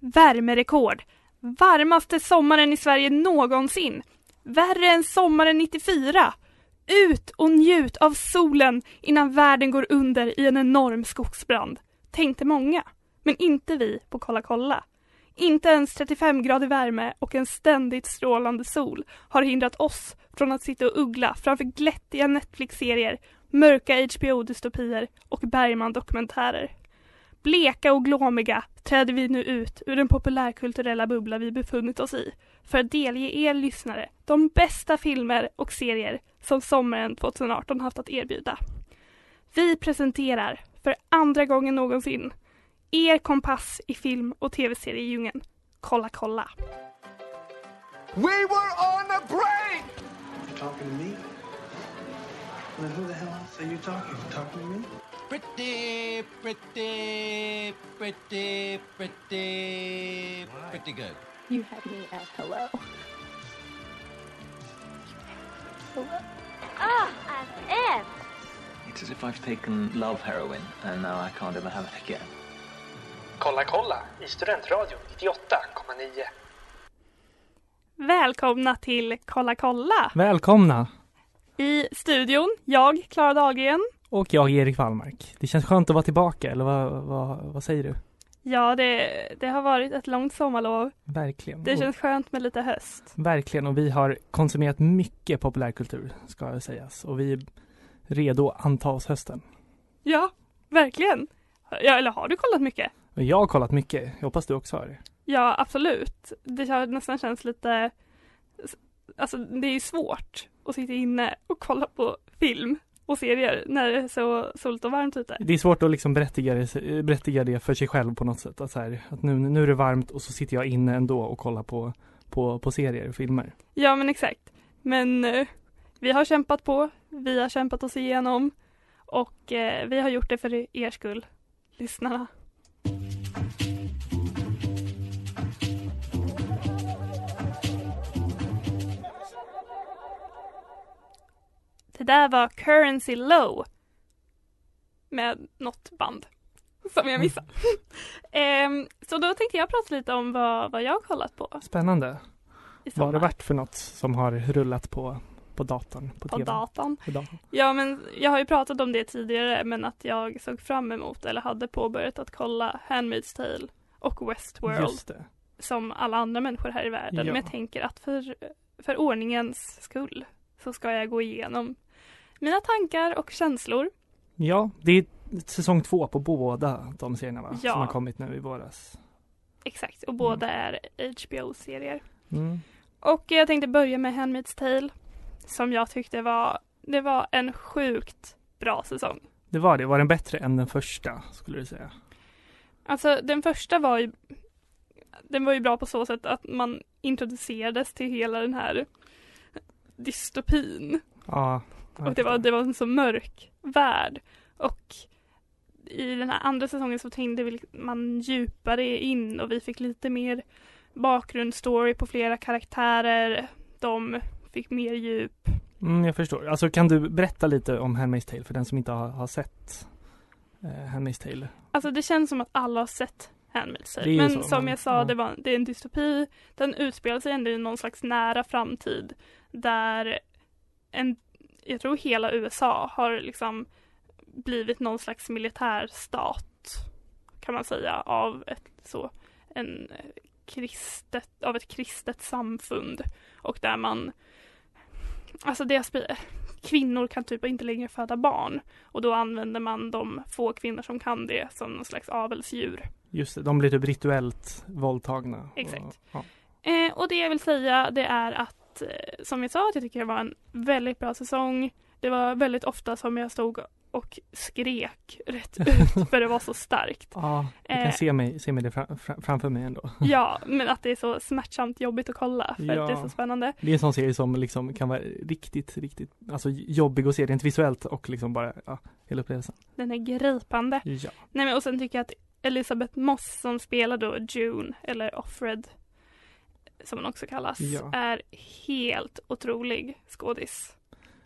Värmerekord. Varmaste sommaren i Sverige någonsin. Värre än sommaren 94. Ut och njut av solen innan världen går under i en enorm skogsbrand. Tänkte många. Men inte vi på Kolla kolla. Inte ens 35 grader värme och en ständigt strålande sol har hindrat oss från att sitta och uggla framför glättiga Netflix-serier, mörka HBO-dystopier och Bergman-dokumentärer. Bleka och glåmiga träder vi nu ut ur den populärkulturella bubbla vi befunnit oss i för att delge er lyssnare de bästa filmer och serier som sommaren 2018 haft att erbjuda. Vi presenterar för andra gången någonsin er kompass i film och tv-seriedjungeln. Kolla kolla! We were on a break! You talking to me? Then who the hell else are you talking to? Talking to me? Pretty, pretty, pretty, pretty, pretty good. You had me at hello. Hello. Ah, as if. It's as if I've taken love heroin and now I can't ever have it again. Kolla kolla i Studentradion 98,9. Välkomna till Kolla kolla! Välkomna! I studion, jag, Klara Dahlgren. Och jag, Erik Wallmark. Det känns skönt att vara tillbaka, eller vad, vad, vad säger du? Ja, det, det har varit ett långt sommarlov. Verkligen. Det känns skönt med lite höst. Verkligen, och vi har konsumerat mycket populärkultur, ska sägas. Och vi är redo att anta oss hösten. Ja, verkligen. Ja, eller har du kollat mycket? Jag har kollat mycket, jag hoppas du också har det. Ja, absolut. Det har nästan känns lite... Alltså, det är ju svårt att sitta inne och kolla på film och serier när det är så soligt och varmt ute. Det är svårt att liksom berättiga det, berättiga det för sig själv på något sätt. Att, så här, att nu, nu är det varmt och så sitter jag inne ändå och kollar på, på, på serier och filmer. Ja, men exakt. Men eh, vi har kämpat på. Vi har kämpat oss igenom. Och eh, vi har gjort det för er skull, lyssnarna. Där var Currency Low. Med något band. Som jag missade. Ehm, så då tänkte jag prata lite om vad, vad jag har kollat på. Spännande. Vad har det varit för något som har rullat på, på datorn? På, På datorn. Ja men jag har ju pratat om det tidigare men att jag såg fram emot eller hade påbörjat att kolla Handmaid's Tale och Westworld som alla andra människor här i världen. Ja. Men jag tänker att för, för ordningens skull så ska jag gå igenom mina tankar och känslor. Ja, det är säsong två på båda de serierna va? Ja. Som har kommit nu i våras. Exakt, och båda är HBO-serier. Mm. Och jag tänkte börja med Handmaid's Tale som jag tyckte var, det var en sjukt bra säsong. Det var det. Var den bättre än den första skulle du säga? Alltså den första var ju Den var ju bra på så sätt att man introducerades till hela den här dystopin. Ja. Och det var, det var en så mörk värld. Och i den här andra säsongen så tänkte man djupare in och vi fick lite mer bakgrundsstory på flera karaktärer. De fick mer djup. Mm, jag förstår. Alltså kan du berätta lite om Handmaid's Tale för den som inte har, har sett eh, Handmaid's Tale? Alltså det känns som att alla har sett Handmaid's Tale. Men så, som men- jag sa, ja. det, var, det är en dystopi. Den utspelar sig ändå i någon slags nära framtid. Där en, jag tror hela USA har liksom blivit någon slags militärstat. Kan man säga av ett så en eh, kristet, av ett kristet samfund. Och där man Alltså spe- kvinnor kan typ inte längre föda barn. Och då använder man de få kvinnor som kan det som någon slags avelsdjur. Just det, de blir typ rituellt våldtagna. Exakt. Och, ja. Eh, och det jag vill säga det är att eh, som jag sa att jag tycker det var en väldigt bra säsong. Det var väldigt ofta som jag stod och skrek rätt ut för det var så starkt. Ja, jag Eh. kan se mig, se mig det fram, fram, framför mig ändå. Ja, men att det är så smärtsamt jobbigt att kolla för Ja. att det är så spännande. Det är en sån serie som liksom kan vara riktigt, riktigt alltså jobbig att se rent visuellt och liksom bara, ja, hela upplevelsen. Den är gripande. Ja. Nej men och sen tycker jag att Elisabeth Moss som spelar då June eller Offred som hon också kallas Ja. är helt otrolig skådis.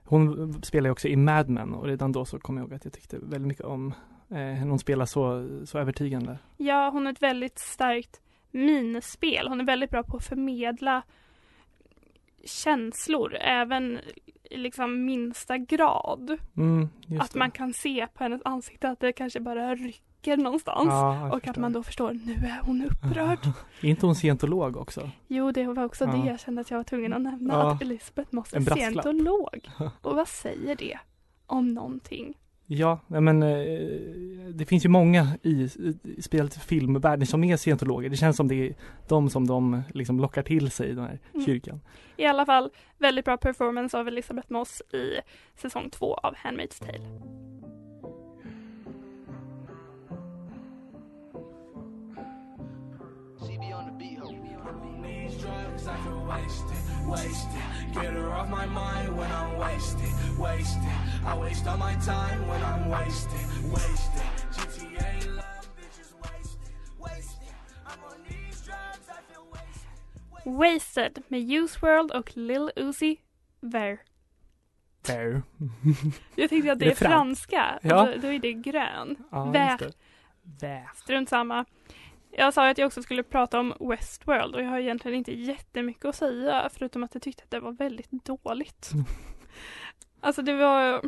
Hon spelar ju också i Mad Men och redan då så kom jag ihåg att jag tyckte väldigt mycket om eh, henne. Hon spelar så, så övertygande. Ja, hon har ett väldigt starkt minspel. Hon är väldigt bra på att förmedla känslor, även i liksom minsta grad. Mm, att det. man kan se på hennes ansikte att det kanske bara rycker någonstans. Ja, och att man då förstår, nu är hon upprörd. Är inte hon scientolog också? Jo, det var också Ja. det jag kände att jag var tvungen att nämna. Ja. Att Elisabeth Moss är scientolog. Och vad säger det om någonting? Ja, men eh, det finns ju många i, i speciellt filmvärlden som är scientologer. Det känns som det är de som de liksom lockar till sig i den här Mm. kyrkan. I alla fall, väldigt bra performance av Elisabeth Moss i säsong två av Handmaid's Tale. Get her off my mind when I'm wasted, wasted. I waste all my time when I'm wasted, wasted. GTA love, bitches wasted, wasted. I'm on these drugs, I feel wasted. Wasted med Use World och Lil Uzi Vert. Fair. Jag tänkte att det Är franska. Ja. Då, då är det grön. Ja, Vert. Strunt samma. Jag sa att jag också skulle prata om Westworld och jag har egentligen inte jättemycket att säga förutom att jag tyckte att det var väldigt dåligt. Mm. Alltså det var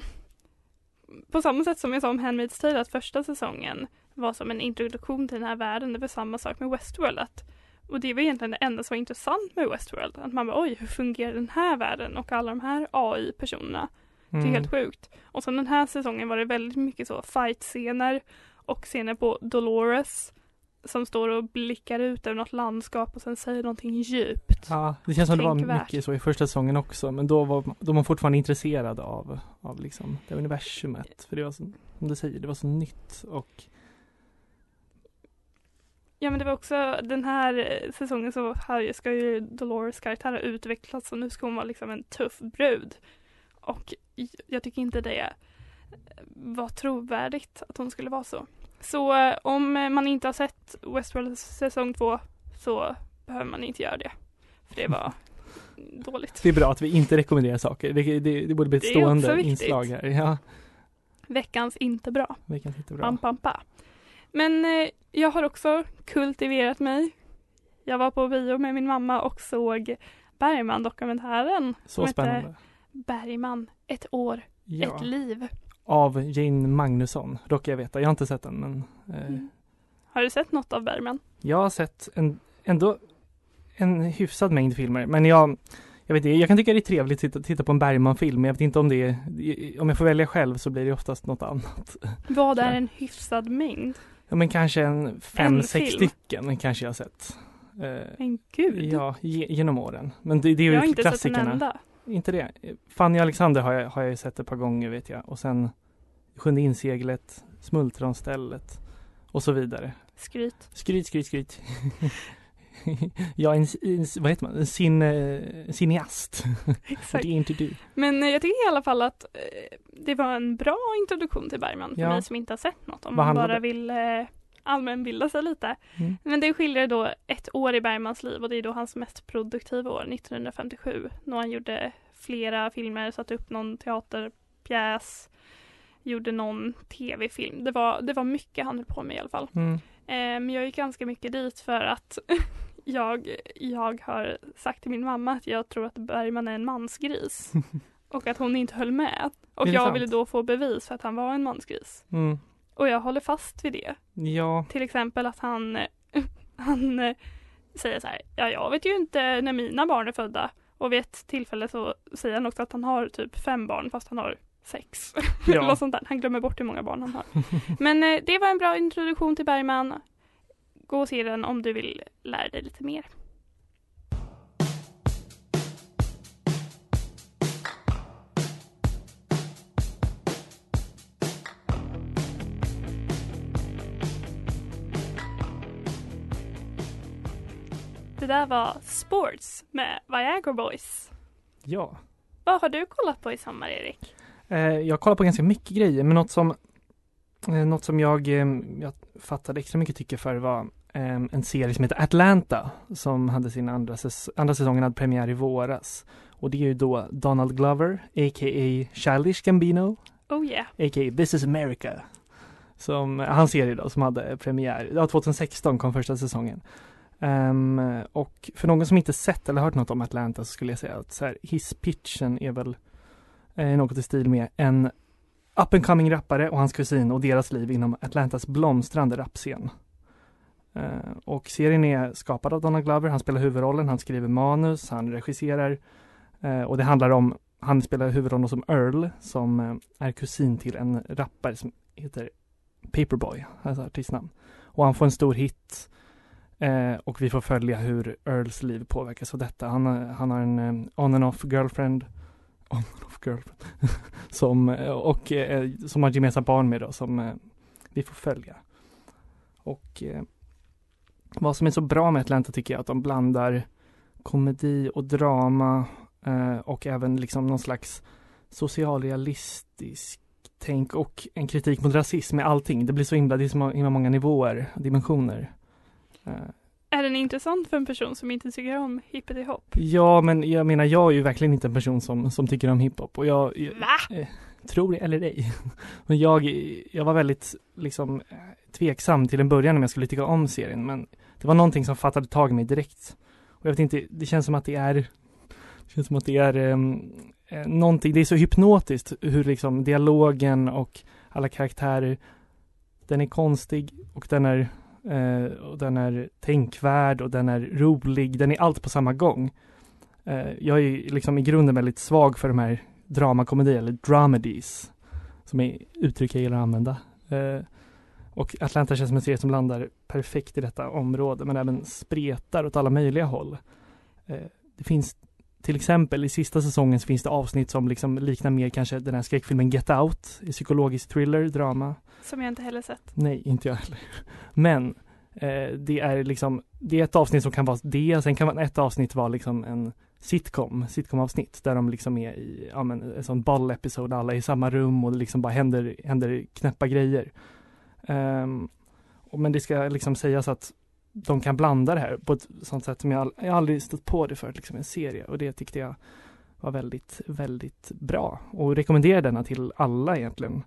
på samma sätt som jag sa om Handmaid's Tale att första säsongen var som en introduktion till den här världen. Det var samma sak med Westworld. Att, och det var egentligen det enda som var intressant med Westworld. Att man bara oj, hur fungerar den här världen och alla de här AI-personerna. Det är Mm. helt sjukt. Och sen den här säsongen var det väldigt mycket så fight-scener och scener på Dolores som står och blickar ut över något landskap och sen säger någonting djupt. Ja, det känns som det var mycket så i första säsongen också, men då var, då var man fortfarande intresserad av, av liksom det universumet. För det var så, som du säger, det var så nytt och Ja men det var också den här eh, säsongen så här ska ju Dolores karaktär ha utvecklats och nu ska hon vara liksom en tuff brud. Och jag tycker inte det var trovärdigt att hon skulle vara så. Så om man inte har sett Westworld säsong två så behöver man inte göra det. För det var dåligt. det är bra att vi inte rekommenderar saker. Det, det, det borde bli ett stående inslag här. Ja, Veckans inte bra. det kan inte bra. Pam, pam, pa. Men eh, jag har också kultiverat mig. Jag var på bio med min mamma och såg Bergman-dokumentären. Så som spännande. Bergman, ett år, Ja, ett liv. Av Jane Magnusson, råkar jag veta. Jag har inte sett den, men eh, Mm. Har du sett något av Bergman? jag har sett en, ändå en hyfsad mängd filmer. Men jag, jag vet inte, jag kan tycka det är trevligt att titta, titta på en Bergman-film, men jag vet inte om det är, om jag får välja själv så blir det oftast något annat. Vad är en hyfsad mängd? Ja men kanske en fem, En sex film. stycken kanske jag har sett. Eh, Men gud, ja, ge, genom åren. Men det, det är ju jag har inte sett en klassikerna. enda. Inte det. Fanny Alexander har jag, har jag sett ett par gånger vet jag. Och sen Sjunde inseglet, Smultronstället och så vidare. Skryt. Skryt, skryt, skryt. jag är en, en, vad heter man, sin, eh, cineast. Exakt. det är inte du. Men eh, jag tycker i alla fall att eh, det var en bra introduktion till Bergman för Ja. mig som inte har sett något. Om Vad man bara det? vill eh, allmänbilda sig lite. Mm. Men det skiljer då ett år i Bergmans liv och det är då hans mest produktiva år, 1957. När han gjorde flera filmer, satte upp någon teaterpjäs, gjorde någon tv-film. Det var, det var mycket han höll på med i alla fall. Mm. Eh, Men jag gick ganska mycket dit för att jag, jag har sagt till min mamma att jag tror att Bergman är en mansgris. Och att hon inte höll med. Och jag sant? ville då få bevis för att han var en mansgris. Mm. Och jag håller fast vid det. Ja, Till exempel att han, han eh, säger så här, ja jag vet ju inte när mina barn är födda. Och vid ett tillfälle så säger han också att han har typ fem barn fast han har sex. Ja. Eller sånt där. Han glömmer bort hur många barn han har. Men eh, det var en bra introduktion till Bergman. Gå och se den om du vill lära dig lite mer. Det där var Sports med Viagra Boys. ja. Vad har du kollat på i sommar Erik? Eh, jag kollar på ganska mycket grejer, men något som, eh, något som jag, eh, jag fattade extra mycket tycke för var eh, en serie som heter Atlanta som hade sin andra, säs- andra säsongen hade premiär i våras. Och det är ju då Donald Glover, a.k.a. Childish Gambino, Oh yeah. a.k.a. This is America. Som, hans serie då, som hade premiär, ja 2016 kom första säsongen. Um, och för någon som inte sett eller hört något om Atlanta så skulle jag säga att så här, hisspitchen är väl eh, något i stil med en up and coming rappare och hans kusin och deras liv inom Atlantas blomstrande rapscen. Uh, och serien är skapad av Donald Glover, han spelar huvudrollen, han skriver manus, han regisserar uh, och det handlar om, han spelar huvudrollen som Earl som uh, är kusin till en rappare som heter Paperboy, hans artistnamn. Och han får en stor hit eh, och vi får följa hur Earls liv påverkas av detta. Han, har- han har en eh, on and off girlfriend on and off girlfriend som, eh, och eh, som har gemensamma gemensamt barn med då som eh, vi får följa. Och eh, vad som är så bra med Atlanta tycker jag är att de blandar komedi och drama eh, och även liksom någon slags socialrealistisk tänk och en kritik mot rasism med allting. Det blir så himla, det är så himla många nivåer, dimensioner. Eh, Är den intressant för en person som inte tycker om hippity-hop? Ja, men jag menar, jag är ju verkligen inte en person som, som tycker om hiphop och jag, jag Va? eh, tror det eller ej. Men jag, jag var väldigt liksom eh, tveksam till en början om jag skulle tycka om serien, men det var någonting som fattade tag i mig direkt. Och jag vet inte, det känns som att det är, det känns som att det är um, någonting, det är så hypnotiskt hur liksom dialogen och alla karaktärer, den är konstig och den är Eh, och den är tänkvärd och den är rolig, den är allt på samma gång. Eh, jag är liksom i grunden väldigt svag för de här dramakomedier, eller dramedies, som är uttryck jag gillar att använda. Eh, och Atlanta känns som en serie som landar perfekt i detta område, men även spretar åt alla möjliga håll. Eh, det finns till exempel i sista säsongen så finns det avsnitt som liksom liknar mer kanske den här skräckfilmen Get Out, psykologisk thriller, drama. Som jag inte heller sett. Nej, inte jag heller. Men eh, det är liksom, det är ett avsnitt som kan vara det, sen kan ett avsnitt vara liksom en sitcom, sitcom-avsnitt där de liksom är i, ja men en sån ball-episod, alla är i samma rum och det liksom bara händer, händer knäppa grejer. Och men det ska liksom sägas att de kan blanda det här på ett sånt sätt som jag, all, jag aldrig stött på det för liksom en serie och det tyckte jag var väldigt, väldigt bra och rekommenderar denna till alla egentligen.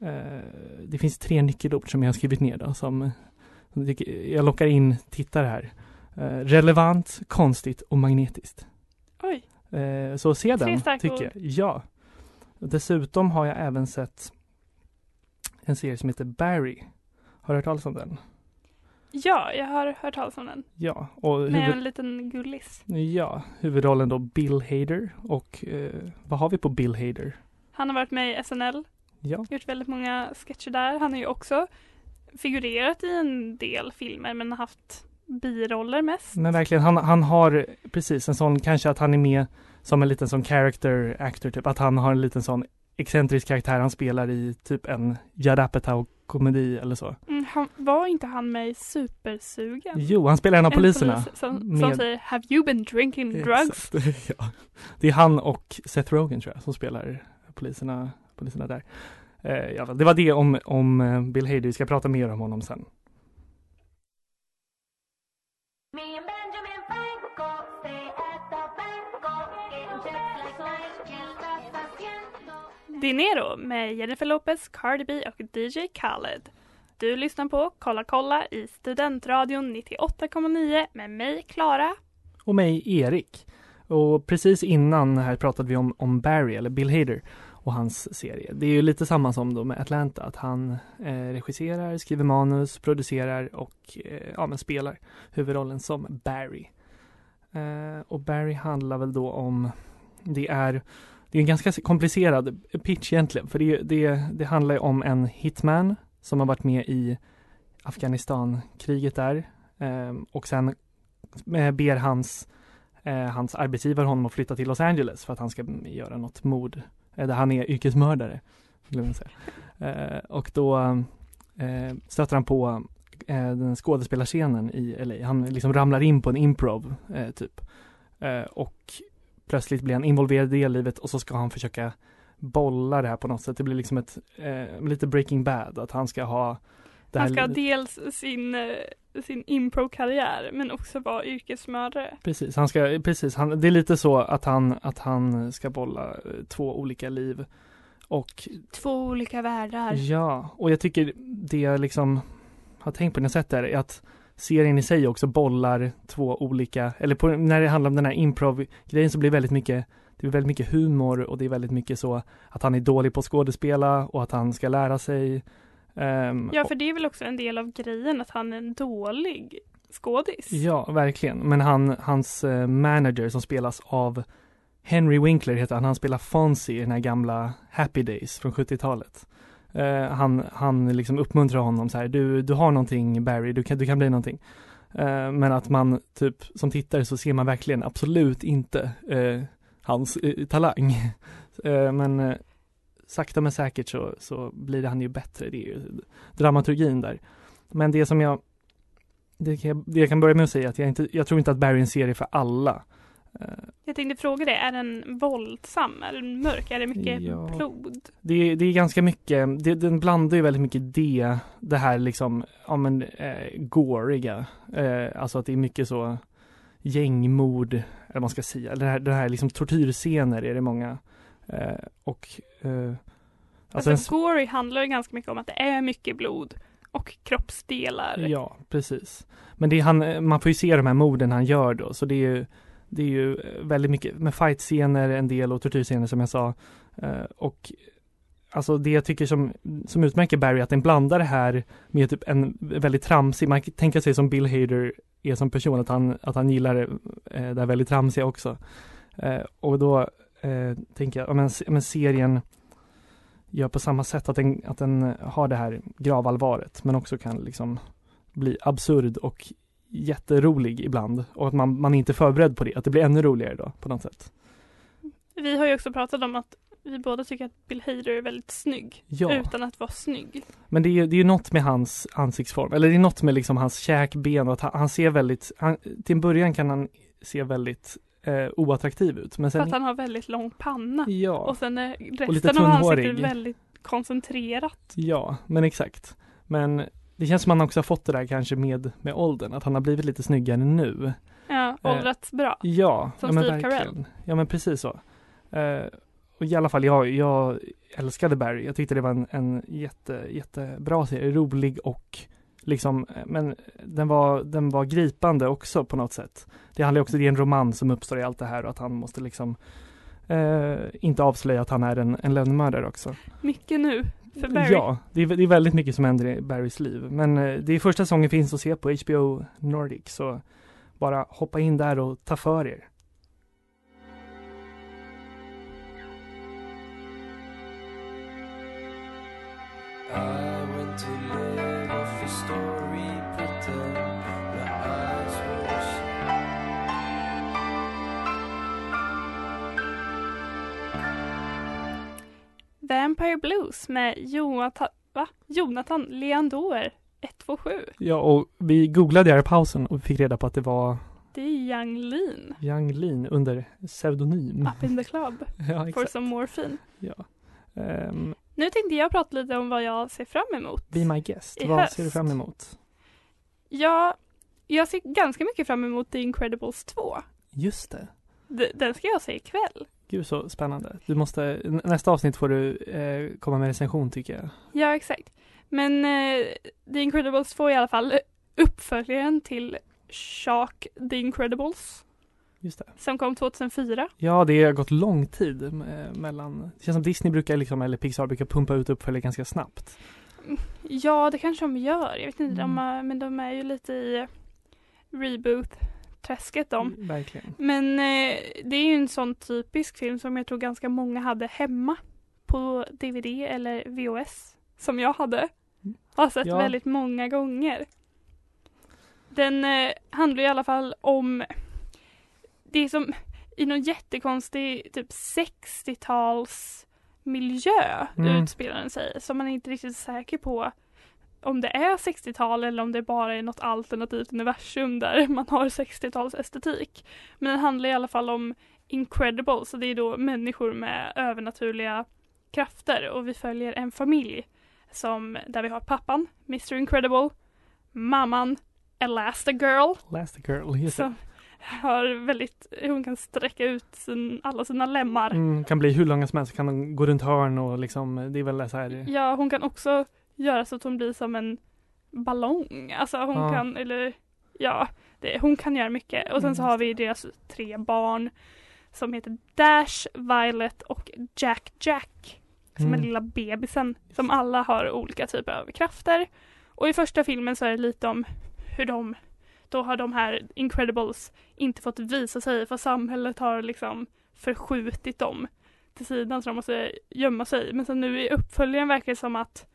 Eh, det finns tre nyckelord som jag har skrivit ner då som jag lockar in tittare här. Eh, relevant, konstigt och magnetiskt. Oj, Eh, så se den, tycker jag. Ja. Dessutom har jag även sett en serie som heter Barry. Har du hört talas om den? Ja, jag har hört talas om den. Ja. Och Med huvud... en liten gullis. ja, huvudrollen då Bill Hader. Och eh, vad har vi på Bill Hader? Han har varit med i SNL, Ja, gjort väldigt många sketcher där. Han har ju också figurerat i en del filmer men har haft biroller mest. men verkligen, han, han har precis en sån, kanske att han är med som en liten sån character actor, typ att han har en liten sån excentrisk karaktär han spelar i typ en Judd Apatow-komedi eller så. Mm, han, var inte han med i Supersugen? Jo, han spelar en av En poliserna. polis som, som med- säger Have you been drinking drugs? Exakt, ja. Det är han och Seth Rogen tror jag som spelar poliserna, poliserna där. Eh, ja, det var det om, om eh, Bill Hader, vi ska prata mer om honom sen. Dinero med Jennifer Lopez, Cardi B och DJ Khaled. Du lyssnar på Kolla kolla i Studentradion 98,9 med mig Klara. Och mig, Erik. Och precis innan här pratade vi om, om Barry, eller Bill Hader och hans serie. Det är ju lite samma som då med Atlanta, att han eh, regisserar, skriver manus, producerar och eh, ja, men spelar huvudrollen som Barry. Eh, och Barry handlar väl då om, det är, det är en ganska komplicerad pitch egentligen, för det, det, det handlar ju om en hitman som har varit med i Afghanistan-kriget där ehm, och sen eh, ber hans, eh, hans arbetsgivare honom att flytta till Los Angeles för att han ska göra något mord, eh, där han är yrkesmördare. Och då stöter han på den skådespelarscenen i LA. Han liksom ramlar in på en improv, typ. Och plötsligt blir han involverad i det livet och så ska han försöka bolla det här på något sätt. Det blir liksom ett, eh, lite breaking bad, att han ska ha det Han här ska ha dels sin, eh, sin impro-karriär men också vara yrkesmördare. Precis, han ska, precis, han, det är lite så att han, att han ska bolla eh, två olika liv. Och Två olika världar. ja, och jag tycker det jag liksom har tänkt på när jag sett det här är att serien i sig också bollar två olika, eller på, när det handlar om den här improv-grejen så blir det väldigt mycket det är väldigt mycket humor och det är väldigt mycket så att han är dålig på att skådespela och att han ska lära sig. Ehm, Ja, för det är väl också en del av grejen att han är en dålig skådis. Ja, verkligen. Men han, hans eh, manager som spelas av Henry Winkler heter han, han spelar Fonzie i den här gamla Happy Days från 70-talet. Eh, han, han liksom uppmuntrar honom så här, du, du har någonting Barry, du kan, du kan bli någonting. Eh, men att man typ som tittare så ser man verkligen absolut inte eh, hans eh, talang. Eh, men eh, sakta men säkert så, så blir det han ju bättre, det är ju dramaturgin där. Men det som jag det, kan jag, det jag kan börja med att säga att jag, inte, jag tror inte att Barry är en serie för alla. Eh, Jag tänkte fråga det, är den våldsam? Är den mörk? Är det mycket Ja. blod? Det, är- det är ganska mycket, det, den blandar ju väldigt mycket det, det här liksom, ja men, eh, goriga. Eh, alltså att det är mycket så gängmord, eller vad man ska säga. Det här, det här liksom tortyrscener är det många. Eh, och eh, Alltså, alltså, Gory handlar ju ganska mycket om att det är mycket blod och kroppsdelar. Ja, precis. Men det är han, man får ju se de här morden han gör då, så det är ju det är ju eh, väldigt mycket med fightscener en del och tortyrscener som jag sa. Eh, och alltså det jag tycker som, som utmärker Barry att den blandar det här med typ en väldigt tramsig, man kan tänka sig som Bill Hader är som person, att han, att han gillar eh, det här väldigt tramsiga också. Eh, och då eh, tänker jag, ja men, men serien gör på samma sätt att den, att den har det här gravallvaret men också kan liksom bli absurd och jätterolig ibland och att man, man är inte förberedd på det, att det blir ännu roligare då på något sätt. Vi har ju också pratat om att vi båda tycker att Bill Hader är väldigt snygg. Ja. Utan att vara snygg. Men det är ju det är något med hans ansiktsform, eller det är något med liksom hans käkben och att han, han ser väldigt, han, till en början kan han se väldigt eh, oattraktiv ut men För att sen, han har väldigt lång panna. ja, Och sen är resten av ansiktet väldigt koncentrerat. ja, men exakt. Men det känns som han också har fått det där kanske med, med åldern, att han har blivit lite snyggare nu. Ja, Eh, åldrats bra. Ja, Som ja men Steve Carell. Ja men precis så. Eh, och i alla fall jag, jag älskade Barry. Jag tyckte det var en, en jätte, jättebra serie, rolig och liksom, eh, men den var, den var gripande också på något sätt. Det handlar också, det är en roman som uppstår i allt det här och att han måste liksom eh, inte avslöja att han är en, en lönnmördare också. Mycket nu för Barry. Ja, det är, det är väldigt mycket som händer i Barrys liv. Men eh, det är första säsongen finns att se på HBO Nordic så bara hoppa in där och ta för er. I Vampire Blues med Jonathan, va? Jonathan Leandor 127. Ja, och vi googlade här i pausen och fick reda på att det var Det är Young Lean. Young Lean under pseudonym. Up in the club. Ja, For exakt. some morphine. Ja. Ehm, Nu tänkte jag prata lite om vad jag ser fram emot. be my guest. Vad höst. ser du fram emot? Ja, jag ser ganska mycket fram emot The Incredibles 2. Just det. D- Den ska jag se ikväll. Gud så spännande. Du måste, nä- nästa avsnitt får du eh, komma med recension tycker jag. Ja, exakt. Men eh, The Incredibles 2 är i alla fall uppföljaren till Shark The Incredibles Just det. som kom 2004. Ja, det har gått lång tid eh, mellan, det känns som Disney brukar liksom, eller Pixar brukar pumpa ut uppföljare ganska snabbt. Ja, det kanske de gör. Jag vet inte, de Mm. är, men de är ju lite i reboot-träsket de. Verkligen. Men eh, det är ju en sån typisk film som jag tror ganska många hade hemma på DVD eller VHS som jag hade. Har sett Ja. väldigt många gånger. Den eh, handlar i alla fall om det är som i någon jättekonstig typ 60-tals miljö Mm. utspelar den sig som man är inte riktigt säker på om det är 60-tal eller om det bara är något alternativt universum där man har 60-tals estetik. Men den handlar i alla fall om Incredible, så det är då människor med övernaturliga krafter och vi följer en familj som där vi har pappan, Mr Incredible, mamman, Elastigirl Last Girl, just som har väldigt, hon kan sträcka ut sin, alla sina lemmar. Mm, kan bli hur långa som helst, kan gå runt hörn och liksom, det är väl så här. Ja, hon kan också göra så att hon blir som en ballong. Alltså hon Ja. kan, eller ja, det, hon kan göra mycket. Och sen så Mm, har vi deras tre barn som heter Dash, Violet och Jack Jack. Som Mm. är lilla bebisen. Som alla har olika typer av krafter. Och i första filmen så är det lite om hur de, då har de här Incredibles inte fått visa sig för samhället har liksom förskjutit dem till sidan så de måste gömma sig. Men sen nu i uppföljaren verkar det som att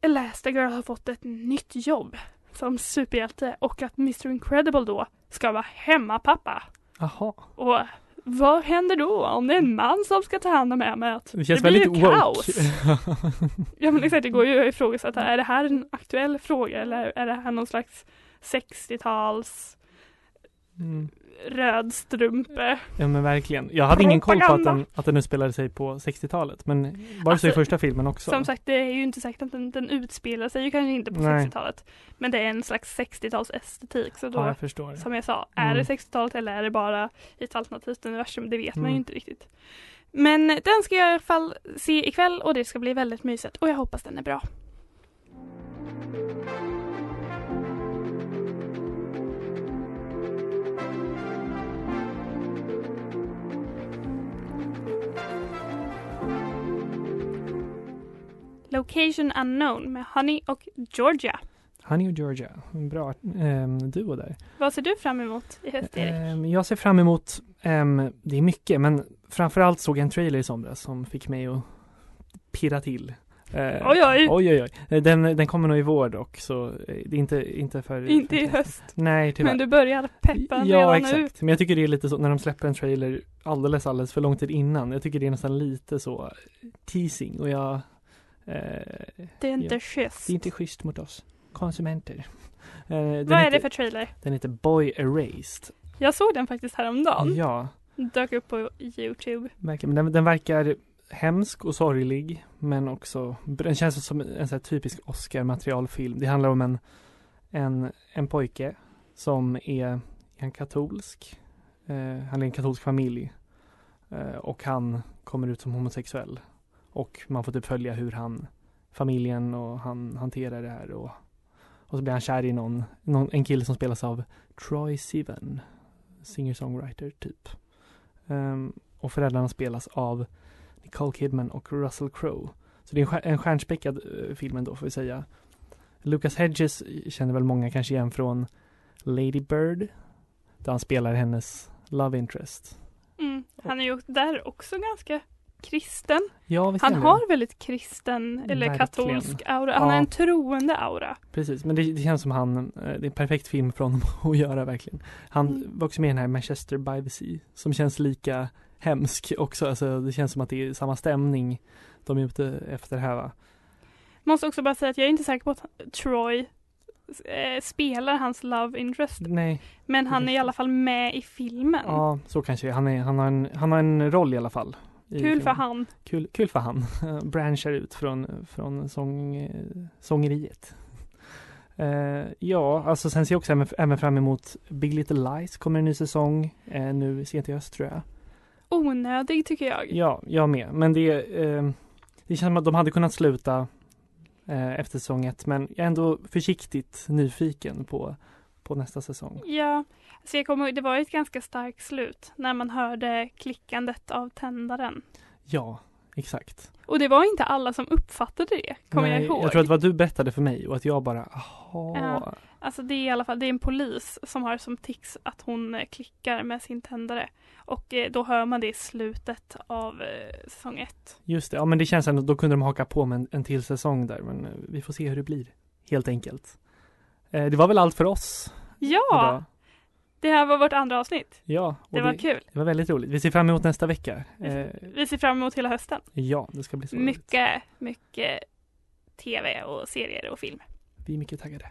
Elastigirl har fått ett nytt jobb som superhjälte och att Mr Incredible då ska vara hemmapappa. Jaha. Och vad händer då om det är en man som ska ta hand om hemmet? Det känns blir väldigt ju woke. kaos. Ja men exakt, det går ju att ifrågasätta, är det här en aktuell fråga eller är det här någon slags 60-tals Mm. röd strumpe? Ja men verkligen. Jag hade ingen koll på att den, att den utspelade sig på 60-talet. Men var det så i Alltså, första filmen också? Som sagt, det är ju inte säkert att den, den utspelar sig ju kanske inte på Nej. 60-talet. Men det är en slags 60-tals estetik. Så då, Ja, jag förstår. som jag sa, är Mm. det 60-talet eller är det bara ett alternativt universum? Det vet man ju Mm. inte riktigt. Men den ska jag i alla fall se ikväll och det ska bli väldigt mysigt och jag hoppas den är bra. Location Unknown med Honey och Georgia. Honey och Georgia. En bra um, duo där. Vad ser du fram emot i höst Erik? Ehm, jag ser fram emot, ehm, det är mycket, men framförallt såg jag en trailer i somras som fick mig att pirra till. Eh, Oj, oj. oj, oj, oj. Eh, Den, den kommer nog i vår dock, så eh, det är inte, inte för... Inte i höst. Nej, tyvärr. Men du börjar peppa Ja, redan exakt. nu. Men jag tycker det är lite så när de släpper en trailer alldeles, alldeles för lång tid innan. Jag tycker det är nästan lite så teasing och jag... Eh, Det är inte ja. schysst. Det är inte schysst mot oss konsumenter. Eh, Vad är heter, det för trailer? Den heter Boy Erased. Jag såg den faktiskt häromdagen. Ja, Dök upp på Youtube. verkligen. Men den, den verkar hemsk och sorglig men också, den känns som en sån typisk Oscar-materialfilm. Det handlar om en, en, en pojke som är en katolsk, eh, han är en katolsk familj eh, och han kommer ut som homosexuell och man får typ följa hur han, familjen och han hanterar det här och, och så blir han kär i någon, någon en kille som spelas av Troy Sivan, singer-songwriter typ. Ehm, och föräldrarna spelas av Nicole Kidman och Russell Crowe. Så det är en, stjär- en stjärnspäckad uh, film ändå får vi säga. Lucas Hedges känner väl många kanske igen från Lady Bird. Där han spelar hennes love interest. Mm. Han är ju där också ganska kristen. Ja, Han har väldigt kristen eller Verkligen. katolsk aura. Han Ja. har en troende aura. Precis, men det, det känns som han, eh, det är en perfekt film för honom att göra verkligen. Han Mm. var också med i den här Manchester by the Sea, som känns lika hemsk också. Alltså det känns som att det är samma stämning de är ute efter här va. Måste också bara säga att jag är inte säker på att Troy eh, spelar hans love interest. Nej, Men han är i alla fall med i filmen. ja så kanske han är. Han har en, han har en roll i alla fall. Kul för han. Kul, kul för han. Branchar ut från, från sång, sångeriet. Eh, ja, alltså sen ser jag också även, även fram emot Big Little Lies kommer en ny säsong eh, nu sent i höst tror jag. Onödig tycker jag. Ja, jag med. Men det, eh, det känns som att de hade kunnat sluta efter säsong ett. Men jag är ändå försiktigt nyfiken på, på nästa säsong. Ja, så jag kommer det var ett ganska starkt slut när man hörde klickandet av tändaren. Ja, exakt. Och det var inte alla som uppfattade det, kommer jag ihåg. Jag tror att vad du berättade för mig och att jag bara, aha. Ja. Alltså det är i alla fall, det är en polis som har som tics att hon eh, klickar med sin tändare. Och eh, då hör man det i slutet av eh, säsong ett. Just det, ja men det känns ändå, då kunde de haka på med en, en till säsong där. Men vi får se hur det blir, helt enkelt. Eh, det var väl allt för oss Ja! idag. Det här var vårt andra avsnitt. Ja, Det var kul. Det var väldigt roligt. Vi ser fram emot nästa vecka. Eh, Vi ser fram emot hela hösten. ja, det ska bli så roligt. Mycket, mycket tv och serier och film. Vi är mycket taggade.